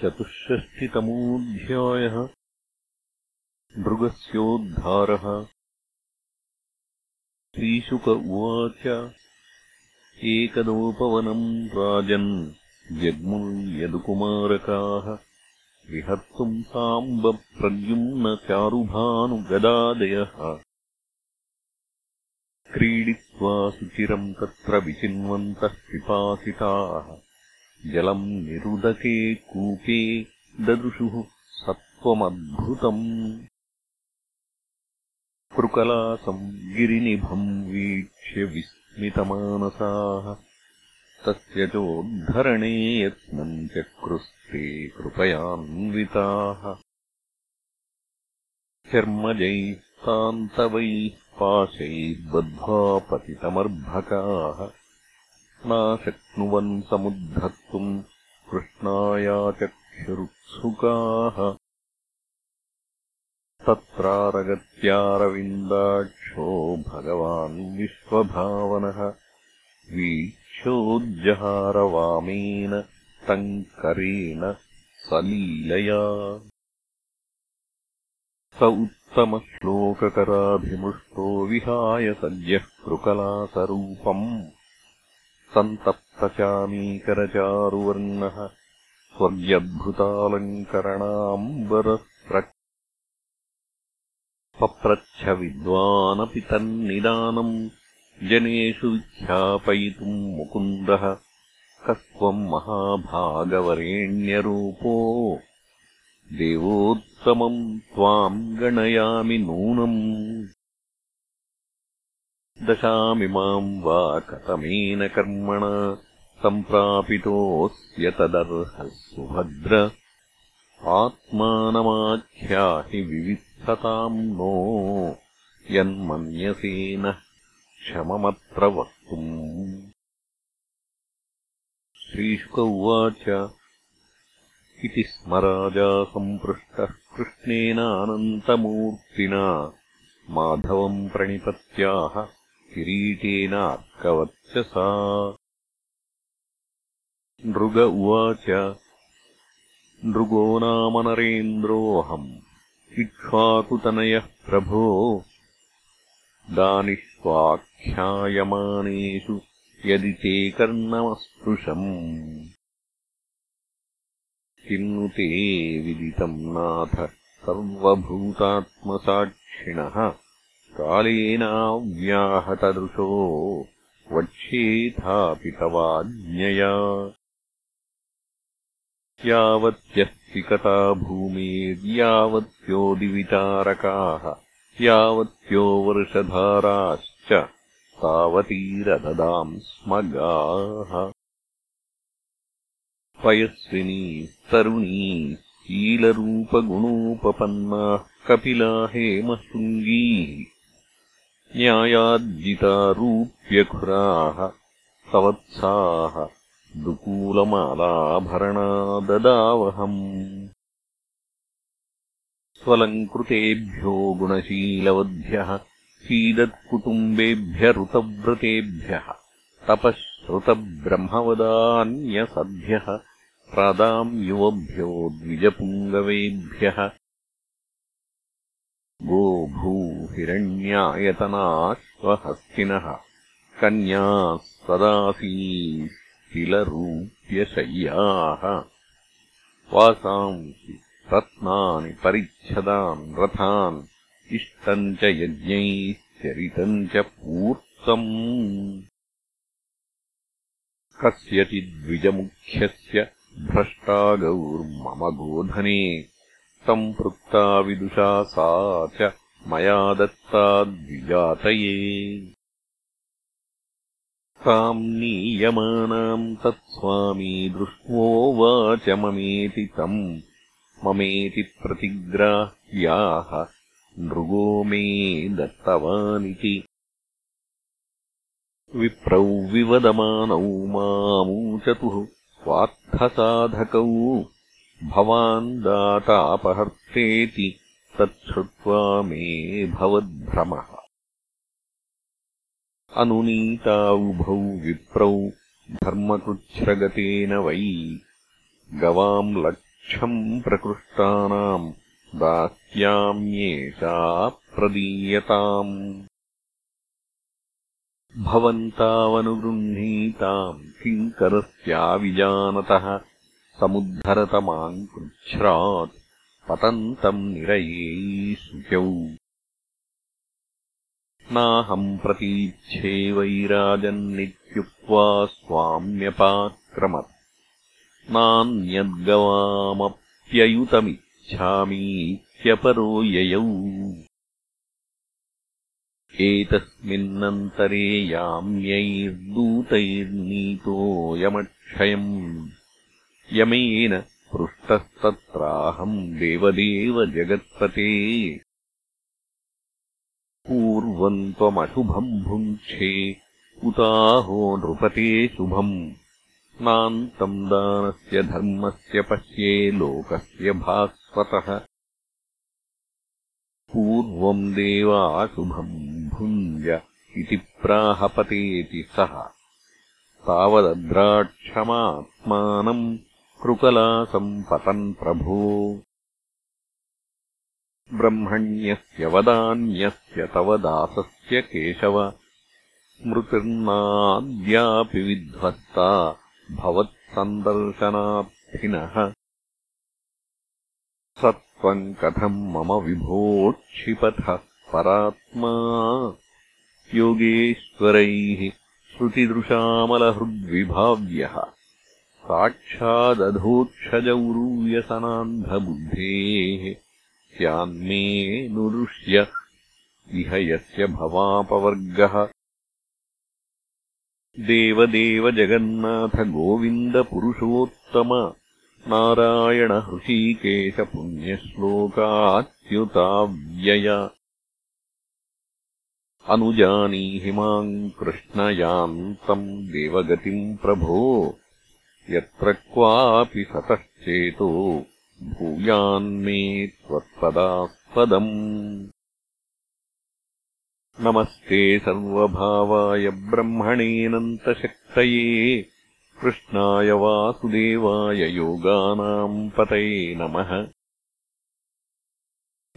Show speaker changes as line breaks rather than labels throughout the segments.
चतुष्षष्टितमोऽध्यायः मृगस्योद्धारः श्रीशुक उवाच एकदोपवनम् राजन् जग्मुर्यदुकुमारकाः विहर्तुम् साम्बप्रद्युम्नचारुभानुगदादयः। क्रीडित्वा सुचिरम् तत्र विचिन्वन्तः पिपासिताः जलम् निरुदके कूपे ददृशुः सत्त्वमद्भुतम्। कृकलासम् गिरिनिभम् वीक्ष्य विस्मितमानसाः। तस्य चोद्धरणे यत्नम् चक्रुस्ते कृपयान्विताः। चर्मजैस्तान्तवैः पाशैर्बद्ध्वा पतितमर्भकाः नाशक्नुवन् समुद्धर्तुम् कृष्णायाचक्षुरुत्सुकाः। तत्रारगत्यारविन्दाक्षो भगवान् विश्वभावनः। वीक्षोज्जहारवामेन तम् करेण सलीलया। स उत्तमश्लोककराभिमुष्टो विहाय सद्यः कृकलासरूपम् सन्तप्तचामीकरचारुवर्णः स्वर्ग्यद्भुतालङ्करणाम्बरस्रक् पप्रच्छविद्वानपि तन्निदानम् जनेषु विख्यापयितुम् मुकुन्दः कस्त्वम् महाभागवरेण्यरूपो। देवोत्तमम् त्वाम् गणयामि नूनम् दशामिमाम् वा कथमेन कर्मणा सम्प्रापितोऽस्य तदर्हः सुभद्र आत्मानमाख्याहि विवित्सताम् नो यन्मन्यसेन क्षममत्र वक्तुम्। श्रीशुक उवाच इति स्म राजा सम्पृष्टः कृष्णेनानन्तमूर्तिना माधवम् प्रणिपत्याह किरीटेनार्कवर्चसा नृग उवाच नृगो नाम नरेन्द्रोऽहम् इक्ष्वाकुतनयः प्रभो। दानिष्वाख्यायमानेषु यदि ते कर्णमस्पृशम्। किन्नु ते विदितम् नाथ सर्वभूतात्मसाक्षिणः कालेनाव्याहतदृशो वक्ष्येथापि तवाज्ञया यावत्यस्तिकता भूमेर्यावत्यो दिवितारकाः यावत्यो वर्षधाराश्च तावतीरददाम् स्म गाः पयस्विनी तरुणी शीलरूपगुणोपपन्नाः कपिला हेमशृङ्गीः न्यायार्जितारूप्यखुराः सवत्साः दुकूलमालाभरणा ददावहम् स्वलङ्कृतेभ्यो गुणशीलवद्भ्यः सीदत्कुटुम्बेभ्य ऋतव्रतेभ्यः तपःश्रुतब्रह्मवदान्यसद्भ्यः प्रादाम् युवभ्यो द्विजपुङ्गवेभ्यः गोभूहिरण्यायतनाश्वहस्तिनः। कन्याः सदासीस्तिलरूप्यशय्याः वासांसि रत्नानि परिच्छदान् रथान् इष्टम् च यज्ञैश्चरितम् च पूर्तम्। कस्यचिद्विजमुख्यस्य भ्रष्टागौर्मम गोधने पृक्ता विदुषा सा च मया दत्ताद्विजातये ताम् नीयमानाम् तत्स्वामी दृष्ट्वोवाच ममेति तम्। ममेति प्रतिग्राह्याः नृगो मे दत्तवानिति। विप्रौ विवदमानौ मामूचतुः स्वार्थसाधकौ भवान् दातापहर्तेति तच्छ्रुत्वा मे भवद्भ्रमः। अनुनीतावुभौ विप्रौ धर्मकृच्छ्रगतेन वै गवाम् मोक्षम् प्रकृष्टानाम् दास्याम्येषा प्रदीयताम्। भवन्तावनुगृह्णीताम् किङ्करस्याविजानतः समुद्धरतमाम् कृच्छ्रात् पतन्तम् निरये शुचौ नाहम् प्रतीच्छे वैराजन्नित्युक्त्वा स्वाम्यपाक्रमत् नान्यद्गवामप्ययुतमिच्छामीत्यपरो ययौ एतस्मिन्नन्तरे याम्यैर्दूतैर्नीतोऽयमक्षयम् यमेन पृष्टस्तत्राहम् देवदेव जगत्पते। पूर्वम् त्वमशुभम् भुङ्क्षे उताहो नृपते शुभम्। नान्तम् दानस्य धर्मस्य पश्ये लोकस्य भास्वतः। पूर्वम् देवाशुभम् भुञ्ज इति प्राहपतेति सः। तावदद्राक्षमात्मानम् कृकलासम् पतन् प्रभो ब्रह्मण्यस्य वदान्यस्य तव दासस्य केशव। स्मृतिर्नाद्यापि विध्वस्ता भवत्सन्दर्शनार्थिनः स त्वम् कथम् मम विभोक्षिपथः परात्मा योगेश्वरैः श्रुतिदृशामलहृद्विभाव्यः साक्षादधोक्षजौरूयसनान्धबुद्धेः स्यान्मे नुरुष्य इह यस्य भवापवर्गः। देवदेव जगन्नाथ गोविन्दपुरुषोत्तम नारायणहृषीकेशपुण्यश्लोकाच्युताव्यय अनुजानीहि माम् कृष्णयान्तम् देवगतिम् प्रभो यत्र क्वापि सतश्चेतो भूयान्मे त्वत्पदास्पदम्। नमस्ते सर्वभावाय ब्रह्मणेनन्तशक्तये कृष्णाय वासुदेवाय योगानाम् पतये नमः।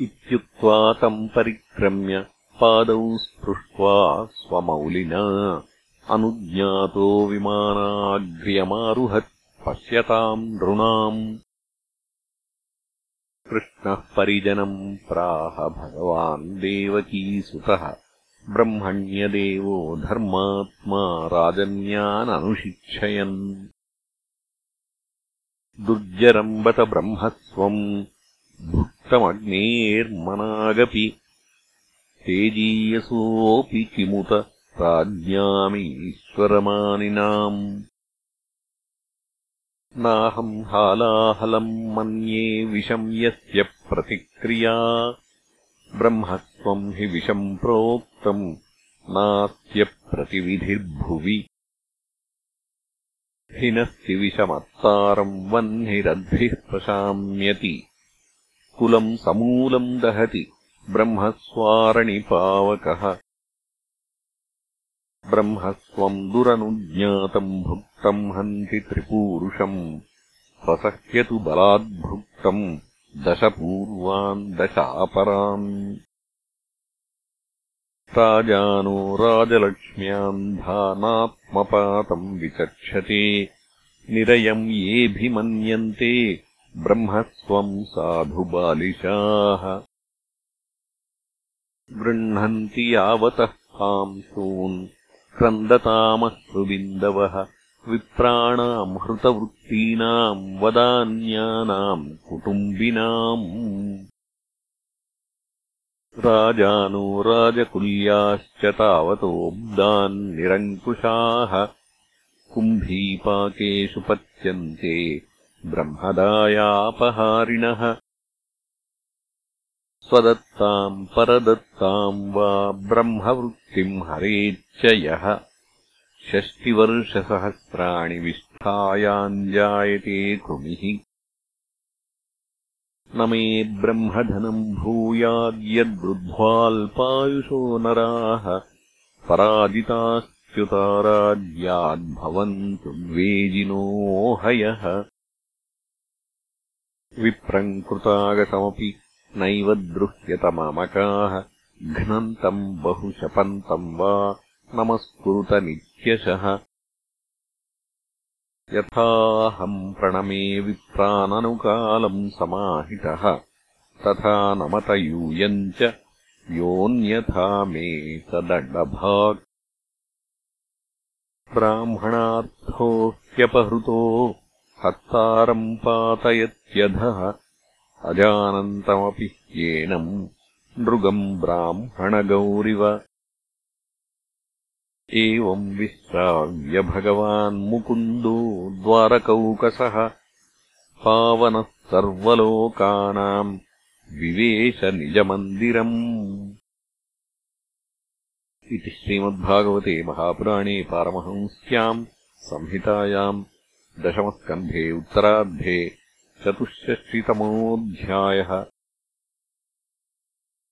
इत्युक्त्वा तम् परिक्रम्य पादौ स्पृष्ट्वा स्वमौलिना अनुज्ञातो विमानाग्र्यमारुहत् पश्यताम् नृणाम्। कृष्णः परिजनम् प्राह भगवान् देवकीसुतः ब्रह्मण्यदेवो धर्मात्मा राजन्याननुशिक्षयन् दुर्जरम् बत ब्रह्मस्त्वम् भुक्तमग्नेर्मनागपि। तेजीयसोऽपि किमुत राज्ञामीश्वरमानिनाम् नाहम् हालाहलम् मन्ये विषम् यस्य प्रतिक्रिया। ब्रह्मत्वम् हि विषम् प्रोक्तम् नास्य प्रतिविधिर्भुवि। हिनस्ति विषमत्तारम् वह्निरद्भिः प्रशाम्यति कुलम् समूलम् दहति ब्रह्मस्वारणिपावकः ब्रह्मस्त्वम् दुरनुज्ञातम् भुक्तम् हन्ति त्रिपूरुषम् प्रसह्यतु बलाद्भुक्तम् दशपूर्वान् दशापरान्। राजानो राजलक्ष्म्यान्धानात्मपातम् विचक्षते निरयम् येऽभिमन्यन्ते ब्रह्मस्त्वम् साधु बालिशाः। गृह्णन्ति यावतः कांसून् क्रन्दतामश्रुबिन्दवः विप्राणाम् हृतवृत्तीनाम् वदान्यानाम् कुटुम्बिनाम् राजानो राजकुल्याश्च तावतोऽब्दान्निरङ्कुशाः कुम्भीपाकेषु पच्यन्ते ब्रह्मदायापहारिणः स्वदत्ताम् परदत्ताम् वा ब्रह्मवृत्तिम् हरेच्च यः षष्टिवर्षसहस्राणि विष्ठायाञ्जायते कृमिः न मे ब्रह्मधनम् भूयाद्यद्वृद्ध्वाल्पायुषो नराः। पराजितास्त्युताराज्याद्भवन्तु द्वेजिनो हयः। विप्रम् कृतागतमपि नैव द्रुह्यतमामकाः घ्नन्तम् बहुशपन्तम् वा नमस्कुरुत नित्यशः यथाहम् प्रणमे विप्राननुकालम् समाहितः। तथा नमत यूयम् च योऽन्यथा मे तदण्डभाक् ब्राह्मणार्थो ह्यपहृतो हत्तारम् पातयत्यधः। अजानन्तमपि येनम् नृगम् ब्राह्मणगौरिव। एवम् विश्राव्य भगवान्मुकुन्दो द्वारकौकसः। पावनः सर्वलोकानाम् विवेश निजमन्दिरम् इति श्रीमद्भागवते महापुराणे पारमहंस्याम् संहितायाम् दशमस्कन्धे उत्तरार्धे चतुष्षष्टितमोऽध्यायः